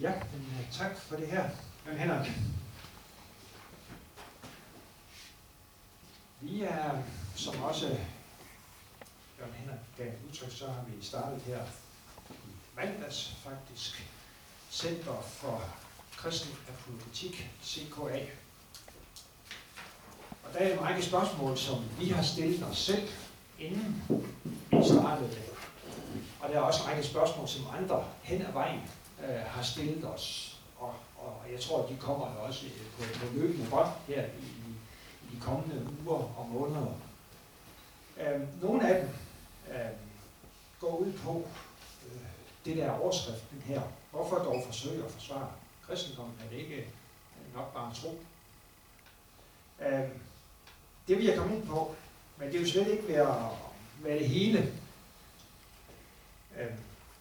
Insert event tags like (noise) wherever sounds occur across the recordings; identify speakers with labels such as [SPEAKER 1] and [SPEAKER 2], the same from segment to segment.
[SPEAKER 1] Ja, men, øh, tak for det her, Jan Henrik. Vi er, som også Jørgen Henrik gav udtryk, så har vi startet her i mandags faktisk, Center for Kristen Apologetik, CKA. Og der er en række spørgsmål, som vi har stillet os selv, inden vi startede det. Og der er også en række spørgsmål, som andre hen ad vejen øh, har stillet os. Og, og jeg tror, de kommer jo også øh, på, på løbende bånd her i, i, i de kommende uger og måneder. Øh, nogle af dem øh, går ud på øh, det der overskriften her. Hvorfor dog forsøge at forsvare kristendommen? Er det ikke øh, nok bare tro? Øh, det vil jeg komme ind på, men det vil slet ikke være, være det hele. Øh,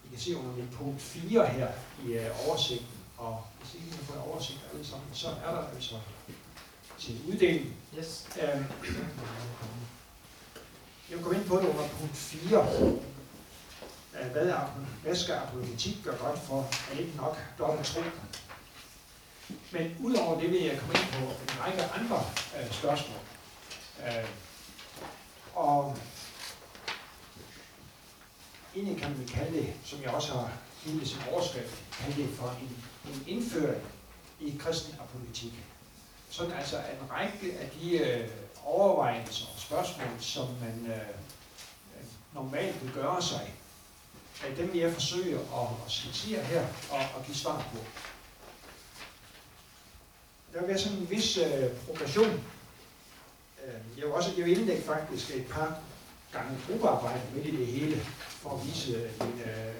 [SPEAKER 1] i kan se under mit punkt 4 her i uh, oversigten, og hvis ikke I få en oversigt alle sammen, så er der altså til uddeling.
[SPEAKER 2] Yes.
[SPEAKER 1] Øh, jeg vil komme ind på det under punkt 4. Øh, hvad, er, hvad skal apologetik gøre godt for? Er ikke nok dobbelt tro? Men udover det vil jeg komme ind på en række andre øh, spørgsmål. Øh, og egentlig kan man kalde det, som jeg også har givet som overskrift, kalde det for en, en indføring i kristen apolitik. Sådan altså en række af de øh, overvejelser og spørgsmål, som man øh, normalt vil gøre sig, at dem vil jeg forsøge at, at skitsere her og, at give svar på. Der vil være sådan en vis øh, progression. Øh, jeg vil også jeg vil indlægge faktisk et par gange gruppearbejde midt i det hele, for at vise min, øh,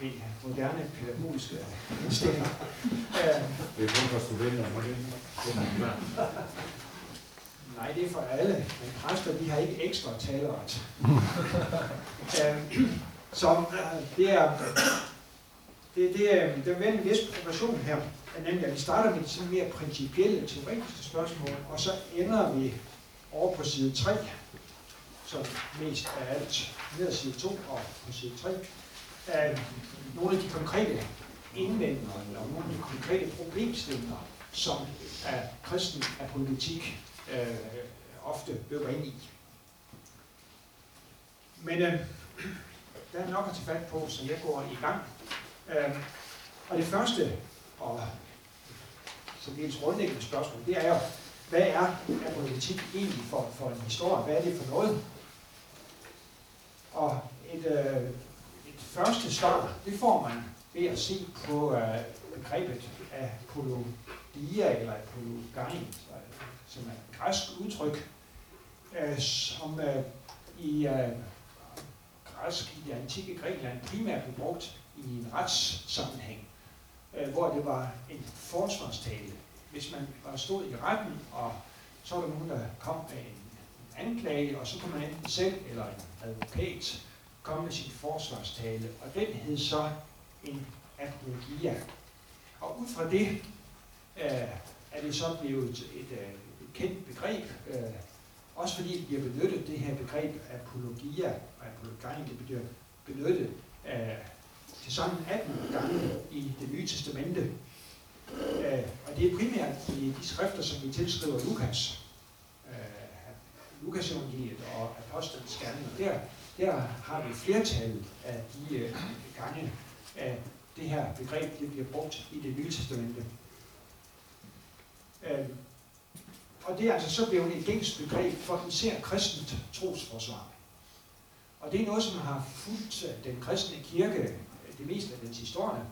[SPEAKER 1] min moderne pædagogiske indstilling. (laughs)
[SPEAKER 3] Det er kun for studenter, må det ikke?
[SPEAKER 1] Nej, det er for alle, men præster de har ikke ekstra taleret. (laughs) øh, så øh, det er, det, det, er, det er en vis progression her, nemlig at vi starter med de sådan mere principielle, teoretiske spørgsmål, og så ender vi over på side 3, som mest af alt, ned ad side 2 og på side 3, øh, nogle af de konkrete indvendinger, eller nogle af de konkrete problemstillinger, som er kristen apologetik øh, ofte løber ind i. Men øh, der er nok at tage fat på, som jeg går i gang. Øh, og det første, og som det er et grundlæggende spørgsmål, det er jo, hvad er apologetik egentlig for, for en historie? Hvad er det for noget? Og et, øh, et første svar, det får man ved at se på øh, begrebet apologia eller apologein, som er et græsk udtryk, øh, som øh, i øh, græsk i det antikke Grækenland primært blev brugt i en retssammenhæng, øh, hvor det var en forsvarstale. Hvis man var stod i retten, og så var der nogen, der kom med en anklage, og så kunne man enten selv eller en advokat komme med sin forsvarstale, og den hed så en apologia. Og ud fra det øh, er det så blevet et, et, et kendt begreb, øh, også fordi det bliver benyttet, det her begreb apologia, og apologein, det bliver benyttet øh, til sammen 18 gange i det nye testamente. Øh, og det er primært i de skrifter, som vi tilskriver Lukas, Lukas evangeliet og apostlenes gerninger. Der, der har vi flertallet af de øh, gange, af det her begreb det bliver brugt i det nye testamente. Øh, og det er altså så blevet et gængs begreb for især kristent trosforsvar. Og det er noget, som har fulgt øh, den kristne kirke øh, det meste af dens historie.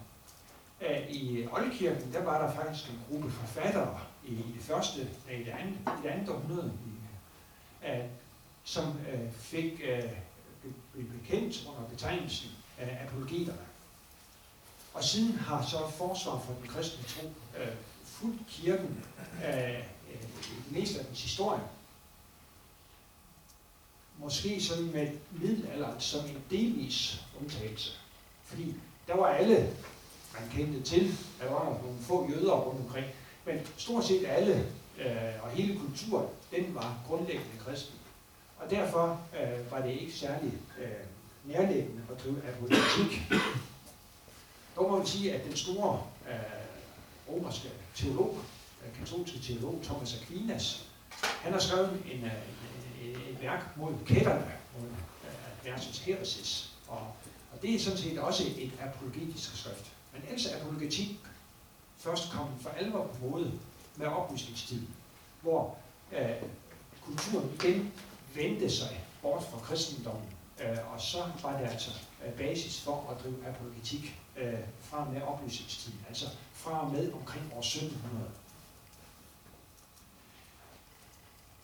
[SPEAKER 1] Øh, I Oldkirken, der var der faktisk en gruppe forfattere i det første, i det andet, i det andet århundrede, som øh, fik øh, blev bekendt under betegnelsen af apologeterne. Og siden har så forsvar for den kristne tro øh, fuldt kirken øh, øh det af dens historie. Måske sådan med middelalderen som en delvis undtagelse. Fordi der var alle, man kendte til, der var nogle få jøder rundt omkring, men stort set alle øh, og hele kulturen, den var grundlæggende kristen. Og derfor øh, var det ikke særlig øh, nærliggende at drive apologetik. dog må man sige, at den store øh, romerske teolog, øh, katolske teolog Thomas Aquinas, han har skrevet en, øh, et værk mod kætterne, mod øh, versus heresis. Og, og det er sådan set også et apologetisk skrift. Men ellers er apologetik først kommet for alvor på mode med oplysningstiden, hvor øh, kulturen igen vendte sig bort fra kristendommen, øh, og så var det altså øh, basis for at drive apologetik øh, fra med oplysningstiden, altså fra med omkring år 1700.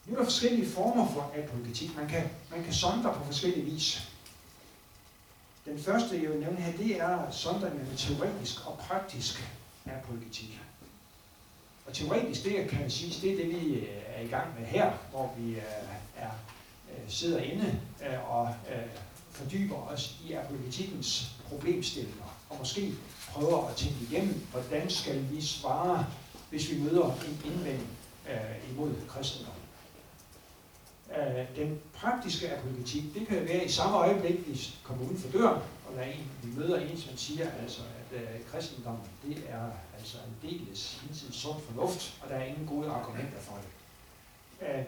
[SPEAKER 1] Nu er der forskellige former for apologetik. Man kan, man kan sondre på forskellige vis. Den første, jeg vil nævne her, det er sondringen mellem teoretisk og praktisk apologetik. Og teoretisk, det kan man sige, det er det, vi øh, er i gang med her, hvor vi øh, er, øh, sidder inde og fordyber os i apologetikkens problemstillinger, og måske prøver at tænke igennem, hvordan skal vi svare, hvis vi møder en indvending imod kristendom. Den praktiske apologetik, det kan være i samme øjeblik, vi kommer uden for døren, og der er en, vi møder en, som siger, altså, øh, kristendommen, det er altså en del af sund fornuft, og der er ingen gode argumenter for det. Uh,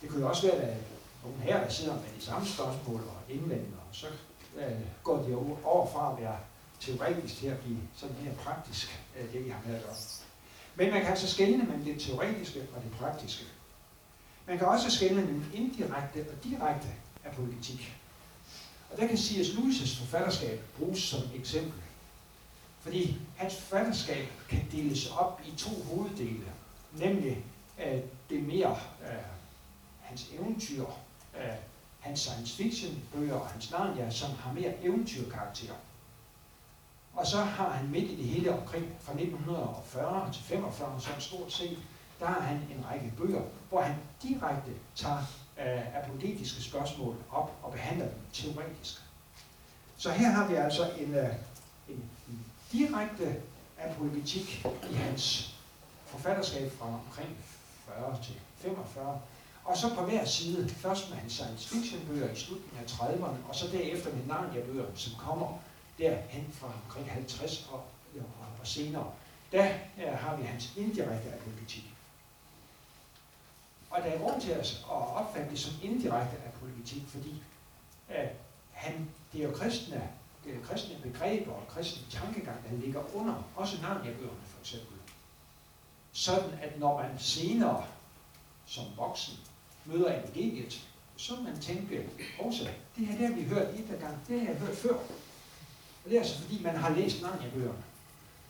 [SPEAKER 1] det kunne jo også være, at nogen her, der sidder med de samme spørgsmål og indvendinger, og så øh, går de over fra at være teoretisk til at blive sådan mere praktisk, øh, det vi har med at gøre. Men man kan altså skelne mellem det teoretiske og det praktiske. Man kan også skelne mellem indirekte og direkte apologetik. Og der kan C.S. Lewis' forfatterskab bruges som eksempel. Fordi hans forfatterskab kan deles op i to hoveddele. Nemlig øh, det mere øh, hans eventyr, øh, hans science fiction bøger og hans Narnia, som har mere eventyrkarakter. Og så har han midt i det hele omkring fra 1940 til 45, som stort set, der har han en række bøger, hvor han direkte tager øh, apologetiske spørgsmål op og behandler dem teoretisk. Så her har vi altså en, øh, en, direkte direkte politik i hans forfatterskab fra omkring 40 til 45, og så på hver side, først med hans science fiction bøger i slutningen af 30'erne, og så derefter med Narnia-bøger, som kommer derhen fra omkring 50 og, og senere, der har vi hans indirekte apolitik. Og der er grund til at opfatte det som indirekte apolitik, fordi at han, det er jo kristne, det kristne begreber og kristne tankegang, der ligger under, også Narnia-bøgerne for eksempel. Sådan at når man senere som voksen møder evangeliet, så man tænke, også, det her det har vi hørt et gang, det har jeg hørt før. Og det er altså fordi, man har læst Narnia-bøgerne.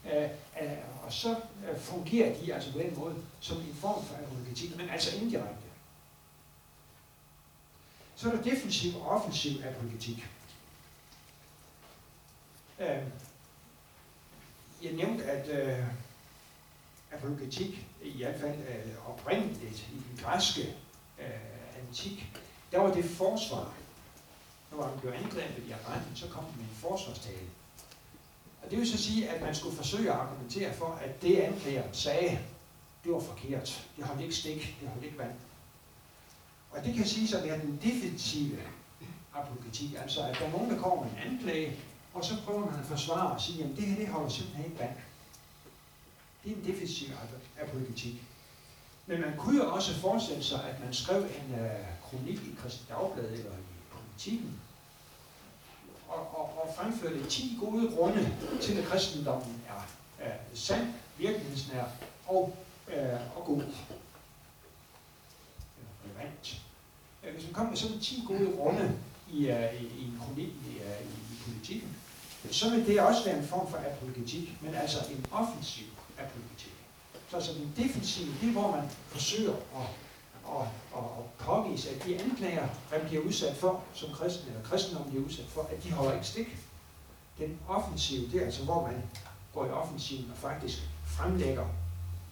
[SPEAKER 1] Uh, og så fungerer de altså på den måde som en form for apologetik, men altså indirekte. Så er der defensiv og offensiv apologetik. Øh, jeg nævnte, at øh, uh, apologetik, i hvert fald øh, oprindeligt i den græske øh, antik, der var det forsvar. Når man blev angrebet i retten, så kom man med en forsvarstale. Og det vil så sige, at man skulle forsøge at argumentere for, at det anklageren sagde, det var forkert. Det holdt ikke stik, det holdt ikke vand. Og det kan sige at være den defensive apologetik, altså at der er nogen, der kommer med en anklage, og så prøver man at forsvare og sige, at det her det holder simpelthen ikke vand. Det er en defensiv politik. Men man kunne jo også forestille sig, at man skrev en uh, kronik i Kristelig Dagblad eller i politikken, og, og, og fremførte 10 gode grunde til, at kristendommen er, er sand, virkelighedsnær og, øh, og god. Relevant. Hvis man kom med sådan 10 gode grunde i, uh, i, i en kronik i, uh, i, i politikken, så vil det også være en form for apologetik, men altså en offensiv apologetik. Så altså den defensive, det er hvor man forsøger at at, at, at påvise, at de anklager, man bliver udsat for som kristen, eller kristendommen bliver udsat for, at de holder ikke stik. Den offensive, det er altså, hvor man går i offensiven og faktisk fremlægger,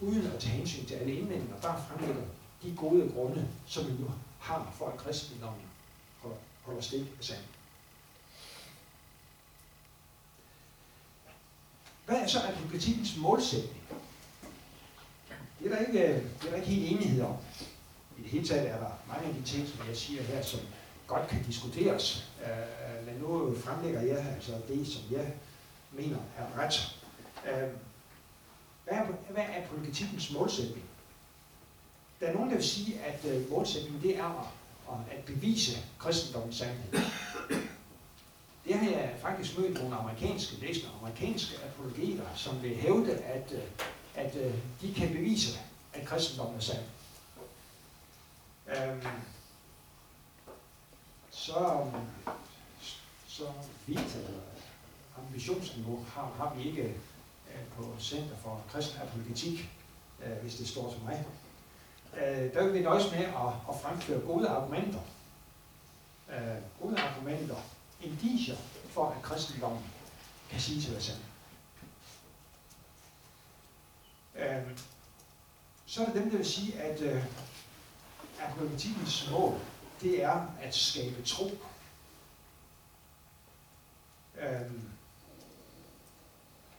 [SPEAKER 1] uden at tage hensyn til alle indvendinger, bare fremlægger de gode grunde, som vi nu har for, at kristendommen holder stik af sand. Hvad er så apologetikkens målsætning? Det er der ikke, øh, det er der ikke helt enighed om i det hele taget er der mange af de ting, som jeg siger her, som godt kan diskuteres. Øh, men nu fremlægger jeg altså det, som jeg mener er ret. Øh, hvad, er, hvad er politikens målsætning? Der er nogen, der vil sige, at øh, målsætningen det er at, at bevise kristendommens sandhed. Har jeg faktisk mødt nogle amerikanske læsere, amerikanske apologeter, som vil hævde, at, øh, at øh, de kan bevise, at kristendommen er sand. Øhm, så, så vidt ambitionsniveau har, har vi ikke øh, på Center for Kristen Apologetik, hvis det står til mig. Der vil vi nøjes med at, at fremføre gode argumenter. Gode argumenter, indicier for, at kristendommen kan sige til os selv. Øh, så er der dem, der vil sige, at øh, apologetikens mål, det er at skabe tro. Øhm,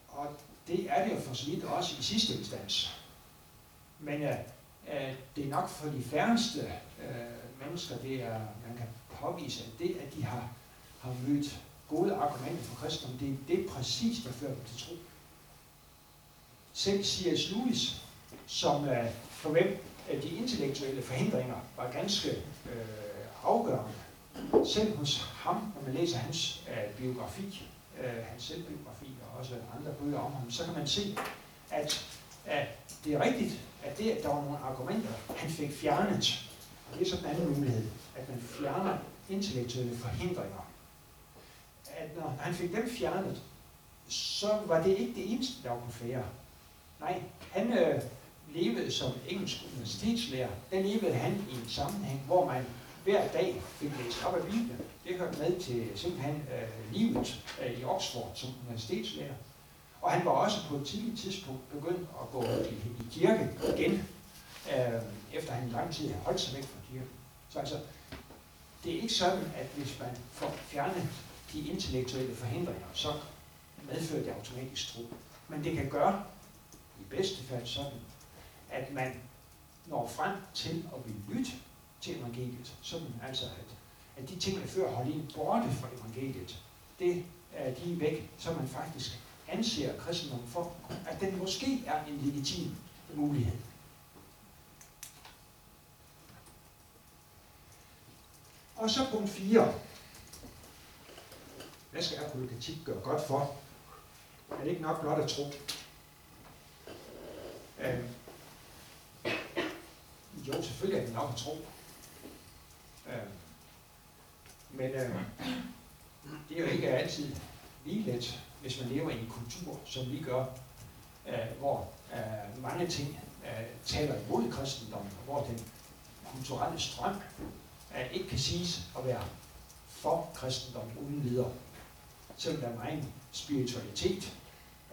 [SPEAKER 1] og det er det jo for så vidt også i sidste instans. Men øh, øh, det er nok for de færreste øh, mennesker, det er, man kan påvise, at det, at de har, har mødt gode argumenter for kristendom, det, det præcis, der fører dem til tro. Selv C.S. Lewis, som øh, for hvem de intellektuelle forhindringer var ganske øh, afgørende. Selv hos ham, når man læser hans øh, biografi, øh, hans selvbiografi og også andre bøger om ham, så kan man se, at, at det er rigtigt, at det, at der var nogle argumenter, han fik fjernet. Og det er sådan en anden mulighed, at man fjerner intellektuelle forhindringer. At når han fik dem fjernet, så var det ikke det eneste, der var færre. Nej, han øh, levede som engelsk universitetslærer. Der levede han i en sammenhæng, hvor man hver dag fik læst op af Bibelen. Det hørte med til simpelthen øh, livet øh, i Oxford som universitetslærer. Og han var også på et tidligt tidspunkt begyndt at gå i, i kirke igen, øh, efter han lang tid havde holdt sig væk fra kirken. Så altså, det er ikke sådan, at hvis man får fjernet de intellektuelle forhindringer, så medfører det automatisk tro. Men det kan gøre, i bedste fald sådan, at man når frem til at blive lytte til evangeliet. Sådan altså, at, at de ting, der før holdt en borte fra evangeliet, det er de væk, så man faktisk anser kristendommen for, at den måske er en legitim mulighed. Og så punkt 4. Hvad skal apologetik gøre godt for? Er det ikke nok blot at tro? Øhm, jo, selvfølgelig er det nok at tro. Øh, men øh, det er jo ikke altid lige let, hvis man lever i en kultur, som vi gør, øh, hvor øh, mange ting øh, taler imod kristendommen, og hvor den kulturelle strøm øh, ikke kan siges at være for kristendommen uden videre. Selvom der er meget spiritualitet,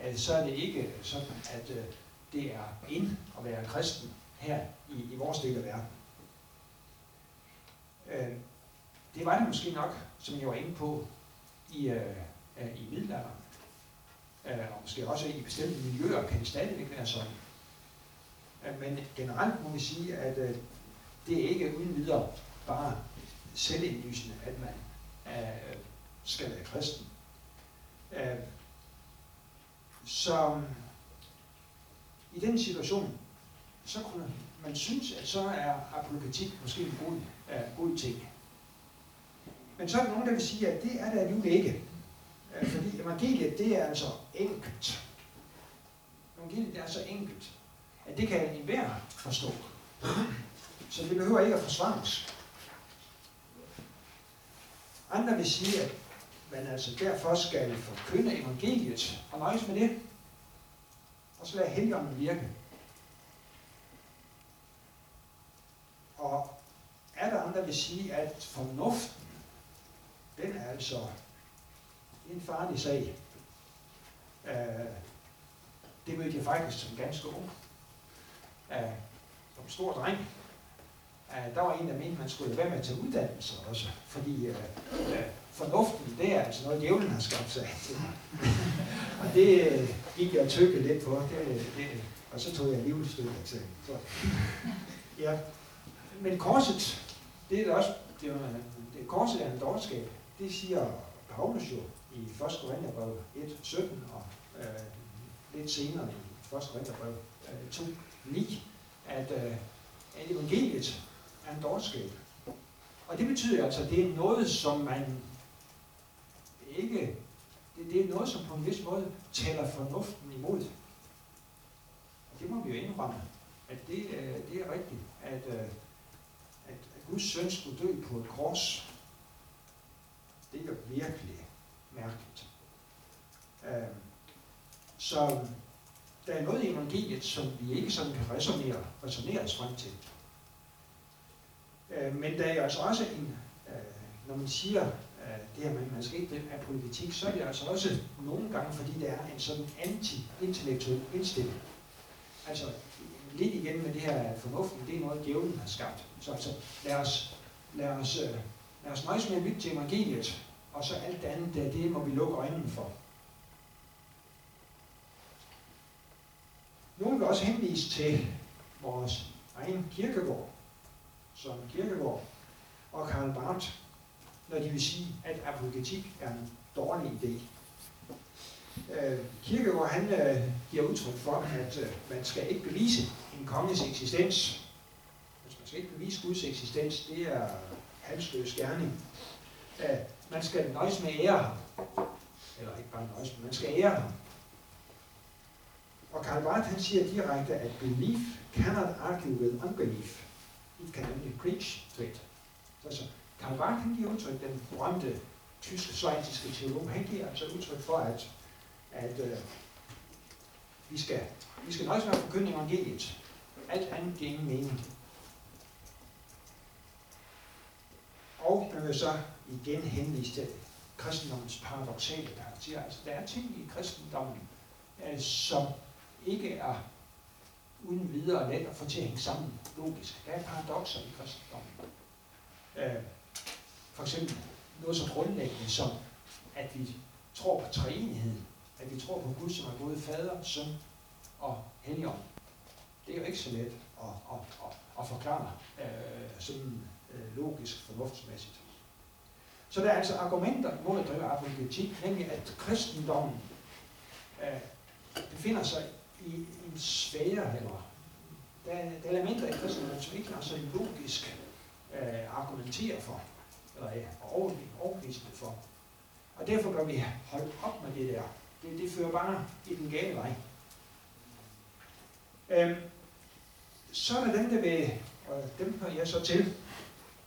[SPEAKER 1] øh, så er det ikke sådan, at øh, det er ind at være kristen her i, i vores del af verden. Øh, det var det måske nok, som jeg var inde på i, øh, i middelalderen. Og måske også i bestemte miljøer kan det stadigvæk være sådan. Men generelt må vi sige, at det er ikke uden videre bare selvindlysende, at man skal være kristen. Øh, så i den situation, så kunne man synes, at så er apologetik måske en god, uh, god ting. Men så er der nogen, der vil sige, at det er det alligevel ikke. Uh, fordi evangeliet, det er altså enkelt. Evangeliet er så enkelt, at det kan enhver forstå. Så det behøver ikke at forsvares. Andre vil sige, at man altså derfor skal forkynde evangeliet og nøjes med det. Og så lade helgenen virke. Og er der andre, der vil sige, at fornuften, den er altså en farlig sag. Øh, det mødte jeg faktisk som ganske ung. Uh, som stor dreng. Uh, der var en, der mente, man skulle være med til uddannelse også. Fordi uh, uh, fornuften, det er altså noget, djævlen har skabt sig og det øh, gik jeg tykke lidt på. Det, det, og så tog jeg livsstøtte til. Så, ja. Men korset, det er det også, det er, det korset er en dårskab. Det siger Paulus jo i 1. Korintherbrev 1, 17 og øh, lidt senere i 1. Korintherbrev øh, 2, 9, at, øh, at evangeliet er en dårskab. Og det betyder altså, at det er noget, som man ikke, det, det er noget, som på en vis måde taler fornuften imod. Og det må vi jo indrømme, at det, øh, det er rigtigt, at, øh, at, at Guds søn skulle dø på et kors. Det er virkelig mærkeligt. Øh, så der er noget i evangeliet, som vi ikke sådan kan resonere, resonere os frem til. Øh, men der er altså også en, øh, når man siger det her, man, man skal ikke af politik, så er det altså også nogle gange, fordi der er en sådan anti-intellektuel indstilling. Altså lidt igen med det her, fornuften, det er noget, djævlen har skabt. Så altså, lad os, lad os, øh, lad os nøjes med at lytte til evangeliet, og så alt det andet, det, det må vi lukke øjnene for. Nogle vil også henvise til vores egen kirkegård, som kirkegård og Karl Barth, når de vil sige, at apologetik er en dårlig idé. Øh, Kirkegaard han øh, giver udtryk for, at øh, man skal ikke bevise en konges eksistens. Altså, man skal ikke bevise Guds eksistens, det er halsløs gerning. Øh, man skal nøjes med ære ham. Eller ikke bare nøjes, men man skal ære ham. Og Karl Barth han siger direkte, at belief cannot argue with unbelief. It can only preach to it. Så altså, Karl Barth han giver udtryk, den berømte tyske svejtiske teolog, han giver altså udtryk for, at, at øh, vi skal, vi skal nøjes med at forkynde evangeliet. Alt andet giver ingen mening. Og man vil så igen henvise til kristendommens paradoxale karakter. Altså, der er ting i kristendommen, øh, som ikke er uden videre let at få til at hænge sammen logisk. Der er paradoxer i kristendommen. Øh, for eksempel noget så grundlæggende som, at vi tror på treenighed. At vi tror på Gud, som er både fader, søn og helligånd. Det er jo ikke så let at, at, at, at forklare øh, sådan øh, logisk, fornuftsmæssigt. Så der er altså argumenter mod at drive apologetik, nemlig at kristendommen øh, befinder sig i en sfære, eller der der er elementer i kristendommen, som ikke er så logisk øh, argumentere for, og er overbevisende for. Og derfor bør vi holde op med det der. Det, det fører bare i den gale vej. Øhm, så er der dem, der vil, og dem hører jeg så til,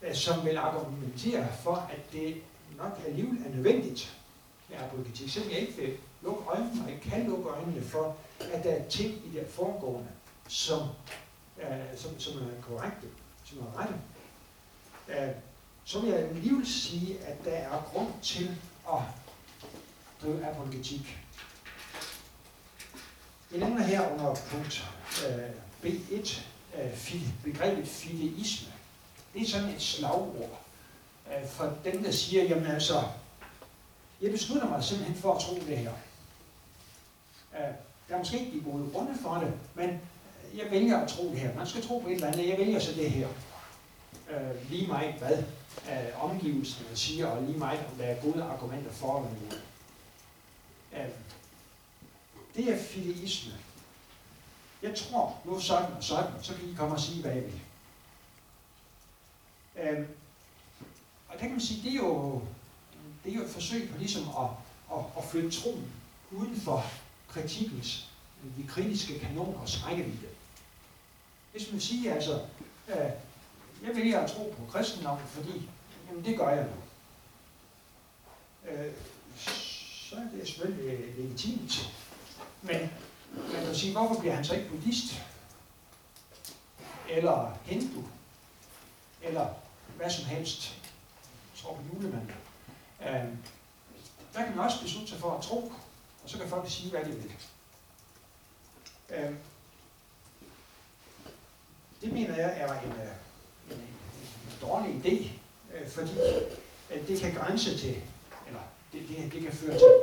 [SPEAKER 1] øh, som vil argumentere for, at det nok alligevel er nødvendigt med apologetik, selvom jeg ikke vil lukke øjnene, og ikke kan lukke øjnene for, at der er ting i det foregående, som, øh, som, som er korrekte, som er rette. Øh, så vil jeg alligevel sige, at der er grund til at drive apologetik. Jeg nævner her under punkt øh, B1 øh, begrebet fideisme. Det er sådan et slagord øh, for dem, der siger, jamen altså, jeg beslutter mig simpelthen for at tro det her. Øh, der er måske ikke de gode grunde for det, men jeg vælger at tro det her. Man skal tro på et eller andet, jeg vælger så det her. Øh, lige meget hvad øh, omgivelserne siger, og lige meget om der er gode argumenter for eller imod. Øh, det er fideisme. Jeg tror nu sådan og sådan, så kan I komme og sige, hvad jeg vil. Øh, og der kan man sige, det er jo, det er jo et forsøg på ligesom at, at, at flytte troen uden for kritikkens, de kritiske kanoners rækkevidde. Hvis man siger altså, øh, jeg vælger at tro på kristendommen, fordi jamen, det gør jeg nu. Øh, så er det selvfølgelig legitimt. Men man kan sige, hvorfor bliver han så ikke buddhist? Eller hindu? Eller hvad som helst. Jeg tror på julemanden. Øh, der kan man også beslutte sig for at tro, og så kan folk sige, hvad de vil. Øh, det mener jeg er en, øh, dårlig idé, øh, fordi at det kan grænse til, eller det, det, det kan føre til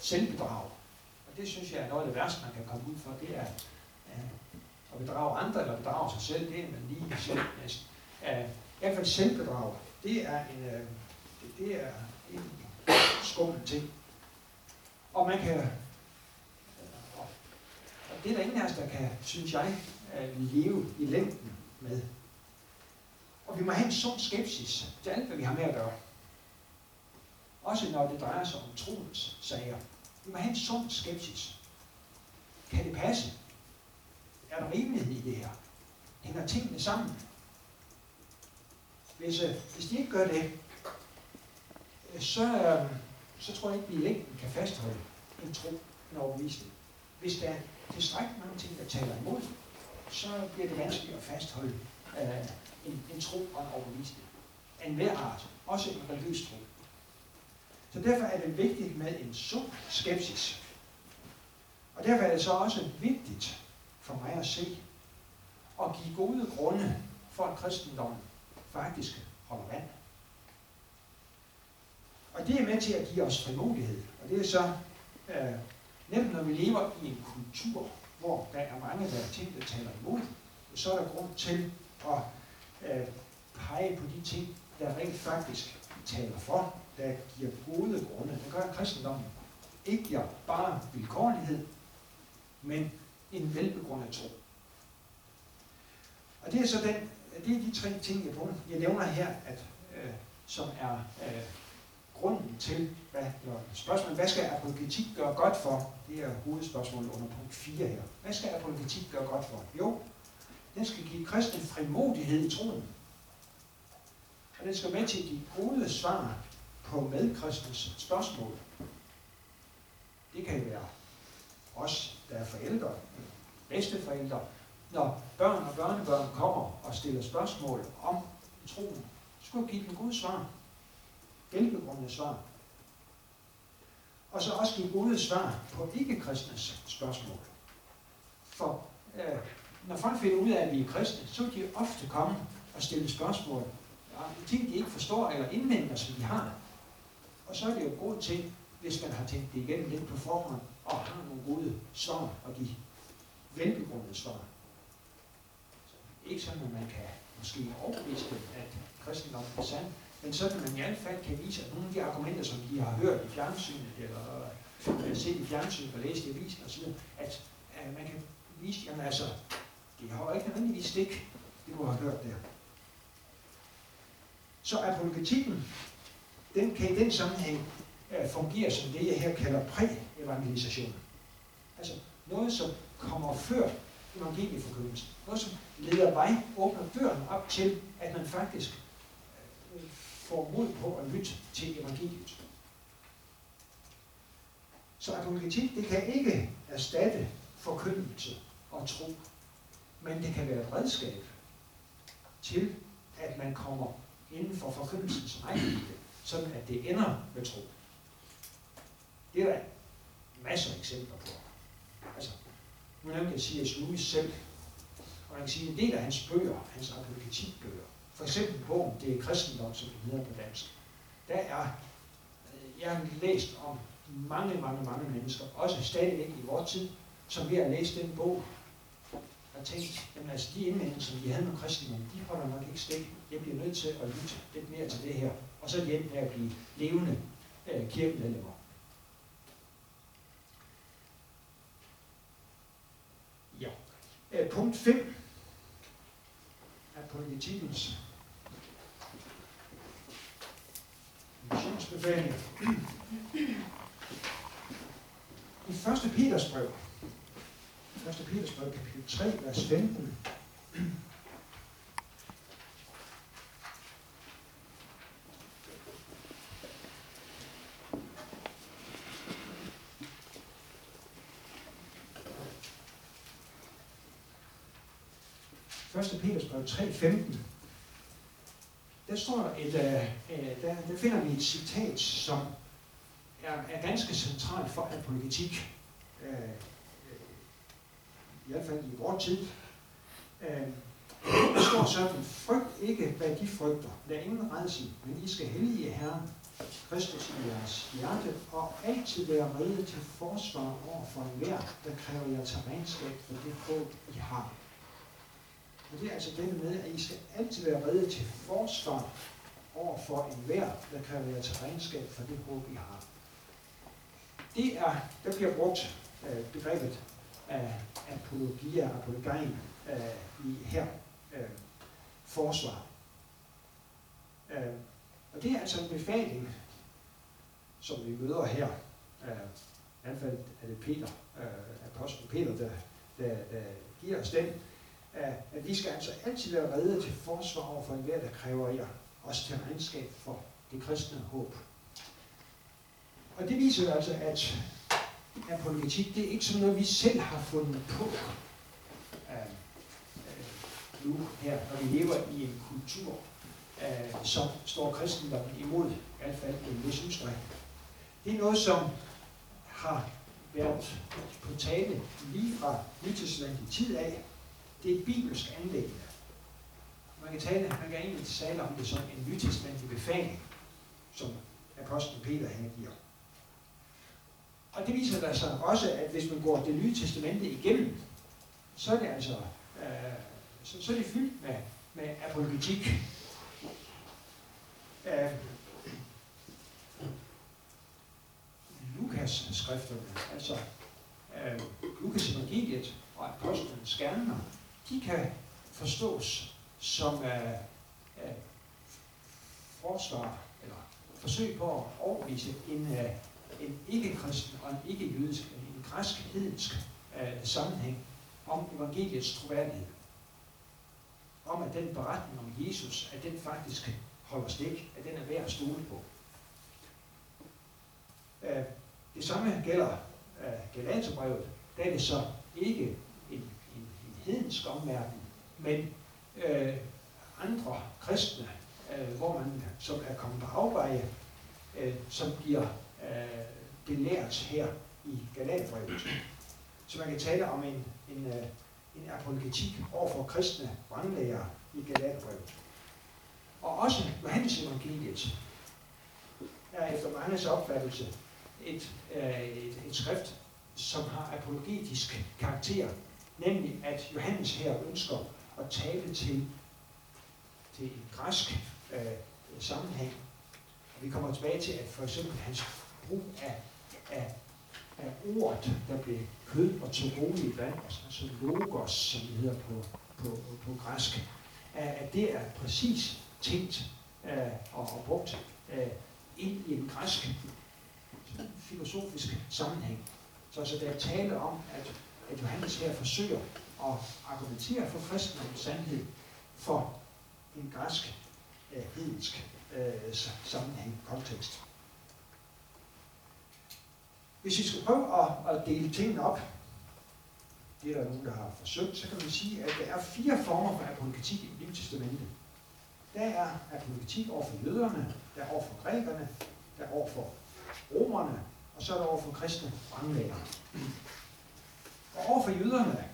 [SPEAKER 1] selvbedrag. Og det synes jeg er noget af det værste, man kan komme ud for, det er øh, at bedrage andre, eller bedrage sig selv, det er man lige selv næsten. I hvert fald selvbedrag, det er en, øh, det, det er en skummel ting. Og man kan, og det er der ingen af os, der kan, synes jeg, leve i længden med. Og vi må have en sund skepsis til alt, hvad vi har med at gøre. Også når det drejer sig om troens sager. Vi må have en sund skepsis. Kan det passe? Er der rimelighed i det her? Hænger tingene sammen? Hvis, øh, hvis de ikke gør det, øh, så, øh, så tror jeg ikke, vi i længden kan fastholde en tro, en overbevisning. Hvis der er tilstrækkeligt mange ting, der taler imod, så bliver det vanskeligt at fastholde øh, en, en tro og en overbevisning. En hver art, også en religiøs tro. Så derfor er det vigtigt med en sund skepsis. Og derfor er det så også vigtigt for mig at se og give gode grunde for, at kristendommen faktisk holder vand. Og det er med til at give os frimodighed. Og det er så øh, nemt, når vi lever i en kultur, hvor der er mange, der er ting, der taler imod, så er der grund til og øh, pege på de ting, der rent faktisk taler for, der giver gode grunde. der gør kristendommen ikke giver bare vilkårlighed, men en velbegrundet tro. Og det er så den, det er de tre ting, jeg, jeg nævner her, at, øh, som er øh, grunden til, hvad, spørgsmålet, hvad skal apologetik gøre godt for? Det er hovedspørgsmålet under punkt 4 her. Hvad skal apologetik gøre godt for? Jo, den skal give kristen frimodighed i troen. Og den skal med til at give gode svar på medkristens spørgsmål. Det kan være os, der er forældre, bedsteforældre, når børn og børnebørn kommer og stiller spørgsmål om troen, skulle give dem gode svar. Velbegrundede svar. Og så også give gode svar på ikke-kristnes spørgsmål. For øh, når folk finder ud af, at vi er kristne, så vil de ofte komme og stille spørgsmål. Ja, ting, de ikke forstår eller indvender, som de har. Og så er det jo god til, hvis man har tænkt det igennem lidt på forhånd, og har nogle gode svar og give velbegrundede svar. Så ikke sådan, at man kan måske overbevise dem, at kristendom er sand, men sådan, at man i hvert fald kan vise, at nogle af de argumenter, som de har hørt i fjernsynet, eller set i fjernsynet og læst i avisen osv., at, at man kan vise, jamen altså, det har jo ikke nødvendigvis stik, det du har hørt der. Så apologetikken, den kan i den sammenhæng øh, fungere som det, jeg her kalder præ-evangelisation. Altså noget, som kommer før evangelieforkyndelsen. Noget, som leder vej, åbner døren op til, at man faktisk øh, får mod på at lytte til evangeliet. Så apologetik, det kan ikke erstatte forkyndelse og tro, men det kan være et redskab til, at man kommer inden for forkyndelsens rækkevidde, sådan at det ender med tro. Det er der masser af eksempler på. Altså, nu nævnte jeg C.S. Lewis selv, og man kan sige, at en del af hans bøger, hans apologetikbøger, for eksempel bogen Det er kristendom, som det hedder på dansk, der er, jeg har læst om mange, mange, mange mennesker, også stadigvæk i vores tid, som ved at læse den bog, har tænkt, jamen altså de indvendelser, som havde med kristendommen, de holder nok ikke stik. Jeg bliver nødt til at lytte lidt mere til det her. Og så hjem med at blive levende øh, kirkemedlemmer. Ja. Øh, punkt 5 er politikens missionsbefaling. I 1. Peters brev, 1. Peters brev, kapitel 3, vers 15. Første Peters brev 3.15. Der står der et, uh, der, der finder vi et citat, som er, er ganske centralt for apologetik. I hvert fald i vores tid. Øh, der står sådan, frygt ikke, hvad de frygter. Lad ingen redsel, men I skal hellige Herren, Kristus i jeres hjerte, og altid være rede til forsvar over for enhver, der kræver jer til regnskab for det håb, I har. Og det er altså det med, at I skal altid være rede til forsvar over for enhver, der kræver jer til regnskab for det håb, I har. det er, der bliver brugt øh, begrebet af apologia, apologein øh, i her øh, forsvar. Øh, og det er altså en befaling, som vi møder her. Øh, I hvert fald er det Peter, øh, apostlen Peter, der, der, der giver os den, øh, at vi skal altså altid være redde til forsvar over for enhver, der kræver jer, også til regnskab for det kristne håb. Og det viser altså, at apologetik, det er ikke sådan noget, vi selv har fundet på uh, nu her, når vi lever i en kultur, uh, som står kristendommen imod, i hvert fald en vis udstrækning. Det er noget, som har været på tale lige fra Nytestamentet tid af. Det er et bibelsk anlæggende. Man kan, tale, man kan egentlig tale om det som en nytestamentlig befaling, som apostlen Peter han giver. Og det viser der sig også, at hvis man går det nye testamente igennem, så er det altså øh, så, så er det fyldt med, med apologetik. Øh, Lukas skrifterne, altså øh, Lukas evangeliet og apostlenes gerninger, de kan forstås som øh, øh, forsvar eller forsøg på at overvise en, øh, en ikke-kristen og en ikke-jødisk, en græsk-hedensk øh, sammenhæng om evangeliets troværdighed. Om at den beretning om Jesus, at den faktisk holder stik, at den er værd at stole på. Øh, det samme gælder øh, Galaterbrevet. Der er det så ikke en, en, en hedensk omverden, men øh, andre kristne, øh, hvor man som er kommet på afveje, øh, som giver øh, belært her i Galaterbrevet. Så man kan tale om en, en, øh, en apologetik over for kristne brandlæger i Galaterbrevet. Og også Johannes evangeliet er efter manges opfattelse et, øh, et, et skrift, som har apologetisk karakter, nemlig at Johannes her ønsker at tale til, til en græsk øh, sammenhæng. Og vi kommer tilbage til, at for eksempel hans brug af, af, af ordet, der blev kød og tog i vand, altså, altså logos, som det hedder på, på, på græsk, at det er præcis tænkt øh, og, og brugt øh, ind i en græsk filosofisk sammenhæng. Så altså, der er tale om, at, at Johannes her forsøger at argumentere for kristendommens sandhed for en græsk øh, hedensk øh, sammenhæng, kontekst. Hvis vi skal prøve at, at dele tingene op, det er der nogen, der har forsøgt, så kan man sige, at der er fire former for apologetik i Nye testamente. Der er apologetik over for jøderne, der er over for grækerne, der er over for romerne, og så er der over for kristne brandlæger. Og over for jøderne,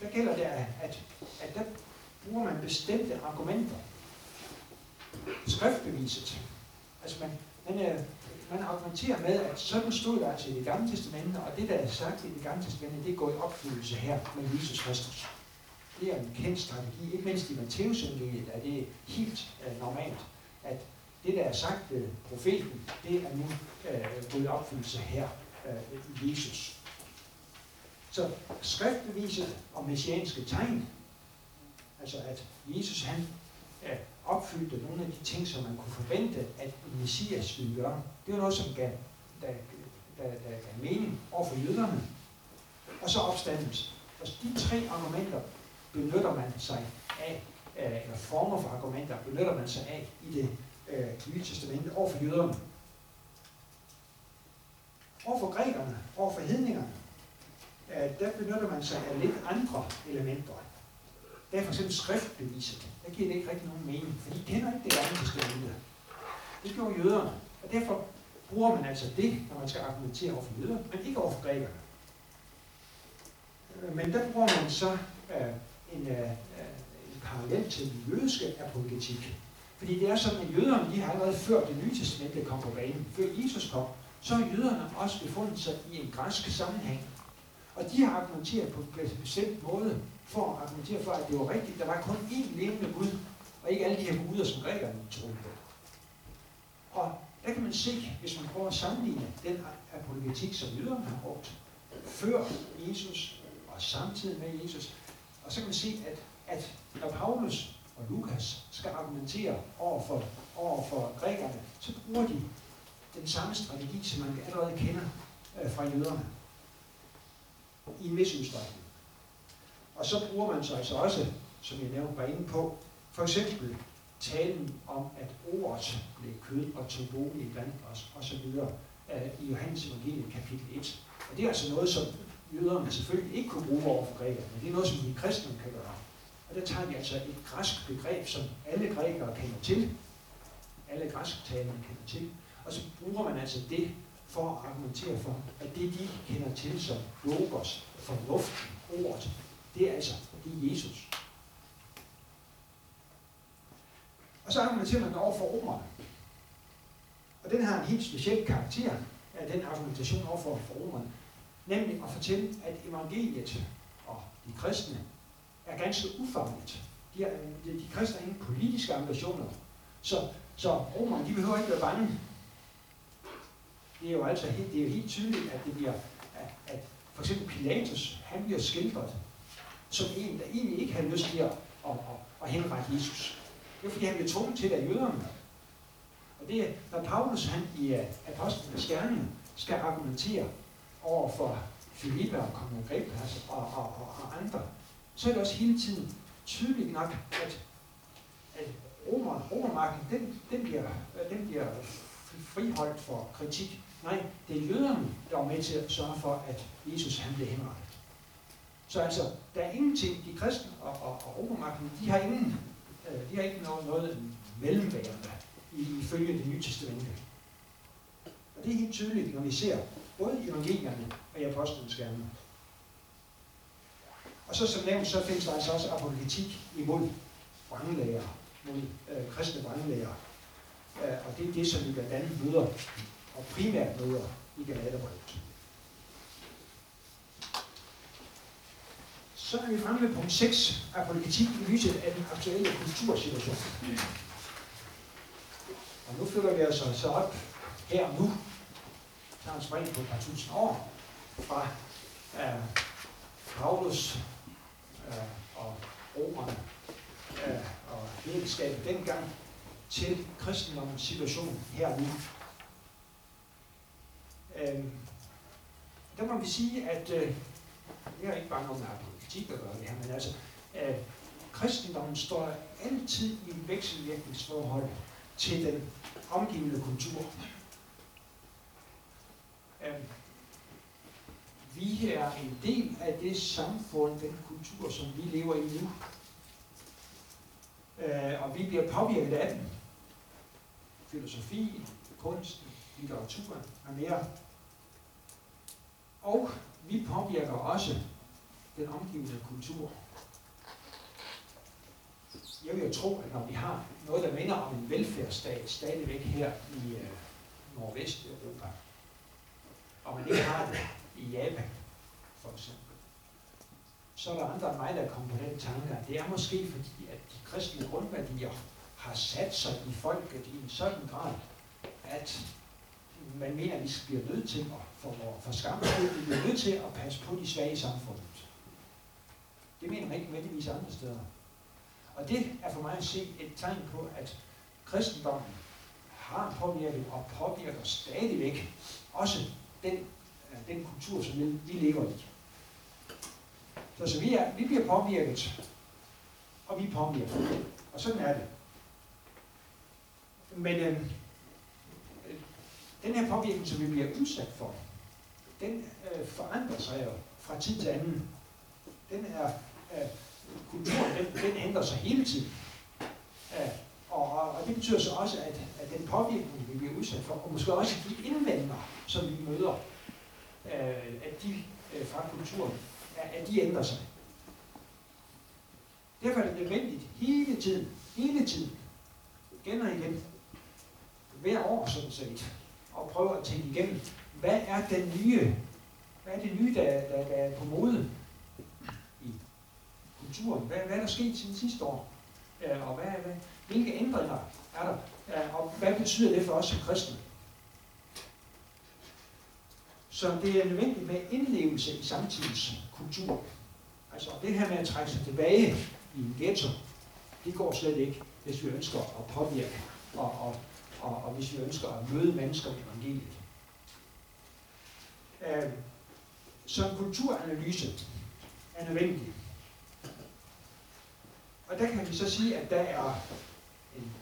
[SPEAKER 1] der gælder det, at, at der bruger man bestemte argumenter. Skriftbeviset. Altså man, man, øh, man argumenterer med, at sådan stod der altså i det gamle testamente, og det, der er sagt i det gamle testamente, det går i opfyldelse her med Jesus Kristus. Det er en kendt strategi, ikke mindst i Matteus er det helt uh, normalt, at det, der er sagt ved profeten, det er nu uh, gået i opfyldelse her uh, i Jesus. Så skriftbeviset og messianske tegn, altså at Jesus han uh, opfyldte nogle af de ting, som man kunne forvente, at Messias ville gøre. Det var noget, som gav, der, der, der gav mening over for jøderne. Og så opstandelse. Og de tre argumenter benytter man sig af, øh, eller former for argumenter benytter man sig af i det øh, nye testamente over for jøderne. Over for grækerne, over for hedningerne, øh, der benytter man sig af lidt andre elementer. Der er for eksempel skriftbeviser. Der giver det ikke rigtig nogen mening, for de kender ikke det gamle testamente. Det gjorde jøderne, og derfor bruger man altså det, når man skal argumentere over for jøder, men ikke over for grækerne. Øh, men der bruger man så øh, en, øh, øh, en parallel til den jødiske apologetik. Fordi det er sådan, at jøderne de har allerede før det nye testamente kom på banen, før Jesus kom, så har jøderne også befundet sig i en græsk sammenhæng. Og de har argumenteret på en bestemt måde for at argumentere for, at det var rigtigt. Der var kun én levende Gud, og ikke alle de her guder, som grækerne troede på. Og der kan man se, hvis man prøver at sammenligne den apologetik, som jøderne har brugt før Jesus og samtidig med Jesus, og så kan man se, at, at når Paulus og Lukas skal argumentere over for, over for grækerne, så bruger de den samme strategi, som man allerede kender øh, fra jøderne i en vis udstrækning. Og så bruger man så altså også, som jeg nævnte var inde på, for eksempel talen om, at ordet blev kød og tog bolig blandt os, og så videre, øh, i Johannes evangeliet kapitel 1. Og det er altså noget, som jøderne selvfølgelig ikke kunne bruge over for grækerne, men det er noget, som vi kristne kan gøre. Og der tager vi altså et græsk begreb, som alle grækere kender til, alle græsktalende kender til, og så bruger man altså det for at argumentere for, at det de kender til som logos, fornuften, ordet, det er altså, det er Jesus. Og så argumenterer man over for romerne. Og den har en helt speciel karakter af den argumentation over for, for romerne. Nemlig at fortælle, at evangeliet og de kristne er ganske ufarligt. De, er, de, de kristne har ingen politiske ambitioner. Så, så romerne, de behøver ikke være bange. Det er jo altså helt, det er jo helt tydeligt, at det bliver, at, at for eksempel Pilatus, han bliver skildret som en, der egentlig ikke havde lyst til at, at, at, at henrette Jesus. Det var fordi, han blev tvunget til det af jøderne. Og det er, når Paulus han i øh, Apostlenes Gerning skal argumentere over for Filippa og kong Agrippas og, og, og, og andre, så er det også hele tiden tydeligt nok, at, at romer, romermarken, den, den, bliver, øh, den bliver friholdt for kritik. Nej, det er jøderne, der var med til at sørge for, at Jesus han blev henrettet. Så altså, der er ingenting, de kristne og, og, og romermagten, de har ingen, øh, de har ikke noget, noget mellemværende ifølge det nye testamente. Og det er helt tydeligt, når vi ser både evangelierne og i apostlenes gerne. Og så som nævnt, så findes der altså også apologetik imod vranglæger, mod øh, kristne vranglæger. Øh, og det er det, som vi blandt andet møder, og primært møder i Galaterbrevet. Så er vi fremme ved punkt 6, apologetik i lyset af den aktuelle kultursituation. Og nu følger vi altså så op her og nu, der er en spring på et par tusind år, fra øh, Paulus øh, og romerne øh, og hedenskabet dengang til kristendommens situation her og nu. Øh, der må vi sige, at øh, det er ikke bare noget med apologetik at gøre det her, men altså, uh, kristendommen står altid i et vekselvirkningsforhold til den omgivende kultur. Uh, vi er en del af det samfund, den kultur, som vi lever i nu. Øh, og vi bliver påvirket af den. Filosofi, kunst, litteratur og mere. Og vi påvirker også den omgivende kultur. Jeg vil jo tro, at når vi har noget, der minder om en velfærdsstat stadigvæk her i uh, Nordvesteuropa, og man ikke har det i Japan, for eksempel, så er der andre end mig, der kommer på den tanke, at det er måske fordi, at de kristne grundværdier har sat sig i folket i en sådan grad, at man mener, at vi bliver nødt til at, for, for skam vi bliver nødt til at passe på de svage i samfundet. Det mener man ikke nødvendigvis andre steder. Og det er for mig at se et tegn på, at kristendommen har påvirket og påvirker stadigvæk også den, øh, den kultur, som vi lever i. Så, så vi, er, vi bliver påvirket, og vi påvirker. Og sådan er det. Men øh, den her påvirkning, som vi bliver udsat for, den øh, forandrer sig jo fra tid til anden. Den er, kulturen, den, den ændrer sig hele tiden. Og, og, og det betyder så også, at, at den påvirkning, vi bliver udsat for, og måske også de indvendinger, som vi møder, øh, at de øh, fra kulturen, at de ændrer sig. Derfor er det nødvendigt hele tiden, hele tiden, igen og igen, hver år sådan set, at prøve at tænke igennem, hvad er den nye, hvad er det nye, der, der, der er på mode kulturen? Hvad, hvad er der sket siden sidste år? Øh, og hvad, hvad, hvilke ændringer er der? Øh, og hvad betyder det for os som kristne? Så det er nødvendigt med indlevelse i samtidens kultur. Altså det her med at trække sig tilbage i en ghetto, det går slet ikke, hvis vi ønsker at påvirke, og, og, og, og hvis vi ønsker at møde mennesker med evangeliet. Øh, så en kulturanalyse er nødvendig. Og der kan vi så sige, at der er en,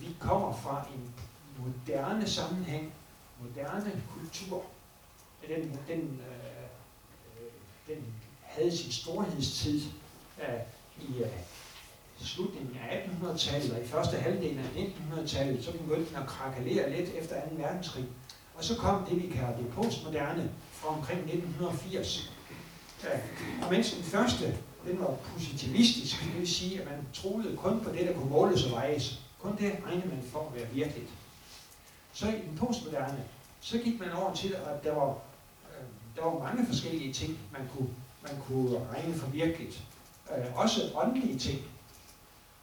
[SPEAKER 1] vi kommer fra en moderne sammenhæng, moderne kultur. Den, den, øh, den havde sin storhedstid øh, i øh, slutningen af 1800-tallet og i første halvdel af 1900-tallet, så begyndte den at krakalere lidt efter 2. verdenskrig. Og så kom det, vi kalder det postmoderne fra omkring 1980. Og øh, mens den første, den var positivistisk, det vil sige, at man troede kun på det, der kunne måles og vejes. Kun det regnede man for at være virkeligt. Så i den postmoderne, så gik man over til, at der var, øh, der var mange forskellige ting, man kunne, man kunne regne for virkeligt. Øh, også åndelige ting.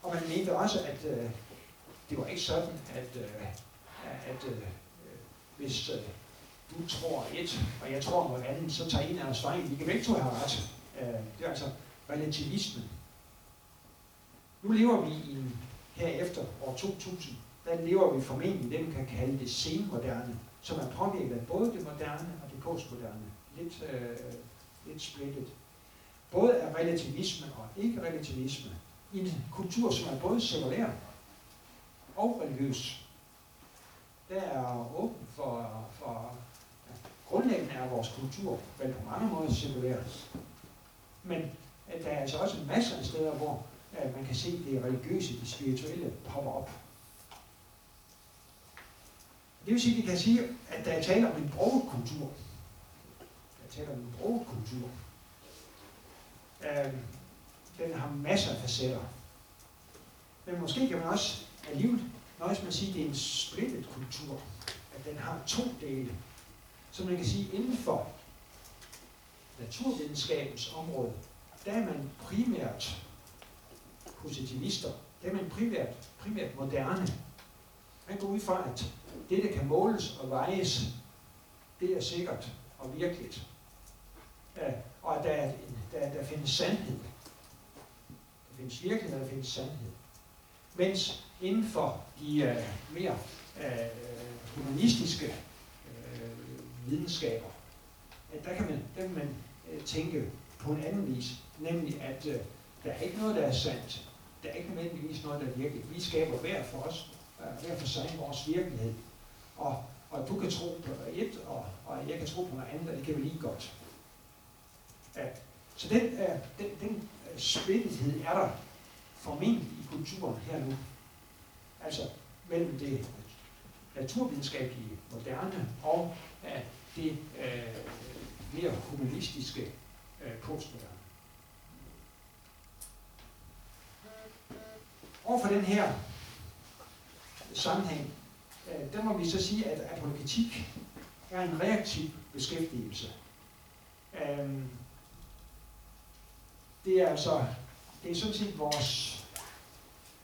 [SPEAKER 1] Og man mente også, at øh, det var ikke sådan, at, øh, at øh, hvis øh, du tror et, og jeg tror noget andet, så tager en af os fejl. Vi kan begge to have ret. Øh, det er altså relativismen. Nu lever vi i en, herefter år 2000, der lever vi formentlig det, man kan kalde det senmoderne, som er påvirket af både det moderne og det postmoderne. Lidt, øh, lidt splittet. Både af relativisme og ikke-relativisme. I en kultur, som er både sekulær og religiøs. Der er åben for, for grundlæggende er vores kultur vel på mange måder sekulær. Men at der er altså også masser af steder, hvor at man kan se det religiøse, det spirituelle popper op. Det vil sige, at vi kan sige, at der er tale om en kultur. Der er tale om en kultur. Øh, den har masser af facetter. Men måske kan man også alligevel nøjes med at sige, at det er en splittet kultur. At den har to dele. Så man kan sige, inden for naturvidenskabens område, der er man primært positivister. Der er man primært, primært moderne. Man går ud fra, at det, der kan måles og vejes, det er sikkert og virkeligt. Ja, og at der, der, der findes sandhed. Der findes virkelighed, og der findes sandhed. Mens inden for de uh, mere uh, humanistiske øh, videnskaber, at der kan man, der kan man øh, tænke på en anden vis, nemlig at øh, der er ikke noget, der er sandt. Der er ikke nødvendigvis noget, der er virkeligt. Vi skaber hver for os, øh, hver for sig vores virkelighed. Og, og du kan tro på et, og, og jeg kan tro på noget andet, og det kan vi lige godt. Ja. Så den, øh, den, den øh, splittethed er der formentlig i kulturen her nu. Altså mellem det naturvidenskabelige moderne og øh, det øh, mere humanistiske øh, postmoderne. Overfor den her sammenhæng, øh, der må vi så sige, at apologetik er en reaktiv beskæftigelse. Øhm, det er altså, det er sådan set vores,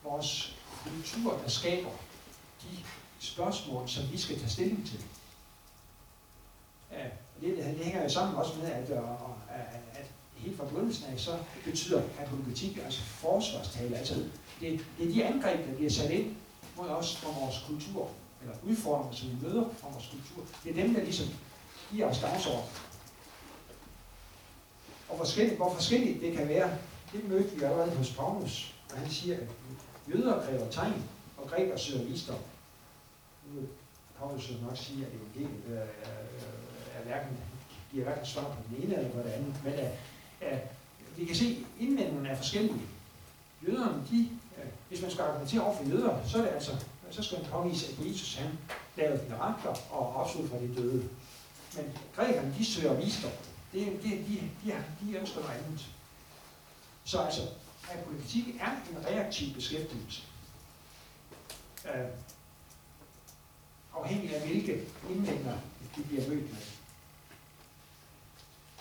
[SPEAKER 1] vores kultur, der skaber de spørgsmål, som vi skal tage stilling til. Øh, det, det hænger jo sammen også med, at, øh, at, at, at helt fra begyndelsen af, så betyder apologetik altså forsvarstale. Altså, det, det er de angreb, der bliver sat ind mod os fra vores kultur, eller udfordringer, som vi møder fra vores kultur. Det er dem, der ligesom giver os dagsorden. Og forskelligt, hvor forskelligt det kan være, det mødte vi allerede hos Paulus, og han siger, at jøder kræver tegn, og grækere søger visdom. Nu vil Paulus nok sige, at evangeliet er, er, er hverken, giver hverken svar på den ene eller på det andet, men at, at vi kan se, at indvendingerne er forskellige. Jøderne, de, hvis man skal argumentere over for jøder, så er det altså, så skal man påvise, at Jesus han lavede mirakler og opstod fra de døde. Men grækerne, de søger visdom. Det, det, de, de, de ønsker noget andet. Så altså, at politik er en reaktiv beskæftigelse. Øh, afhængig af hvilke indvendinger de bliver mødt med.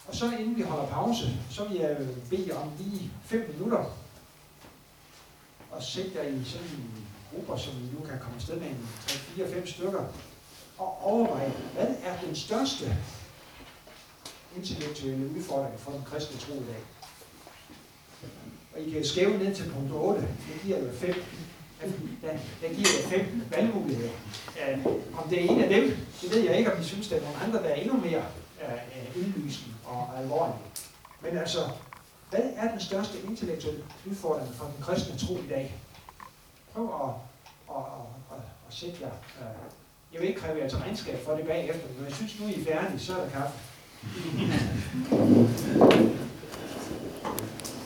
[SPEAKER 1] Og så inden vi holder pause, så vil jeg bede om lige 5 minutter og sætte jer i sådan en grupper, som vi nu kan komme afsted med 3-4-5 stykker, og overveje, hvad er den største intellektuelle udfordring for den kristne tro i dag? Og I kan skæve ned til punkt 8. Det giver jo 5 Der, der giver jeg fem valgmuligheder. Uh, om det er en af dem, det ved jeg ikke, om I synes, der er nogle andre, der er endnu mere uh, indlysende og alvorlige. Men altså, hvad er den største intellektuelle udfordring for den kristne tro i dag? Prøv at, at, at, at, at sætte jer. Øh, jeg vil ikke kræve jer til regnskab for det bagefter, men jeg synes nu, I er færdige, så er der kaffe.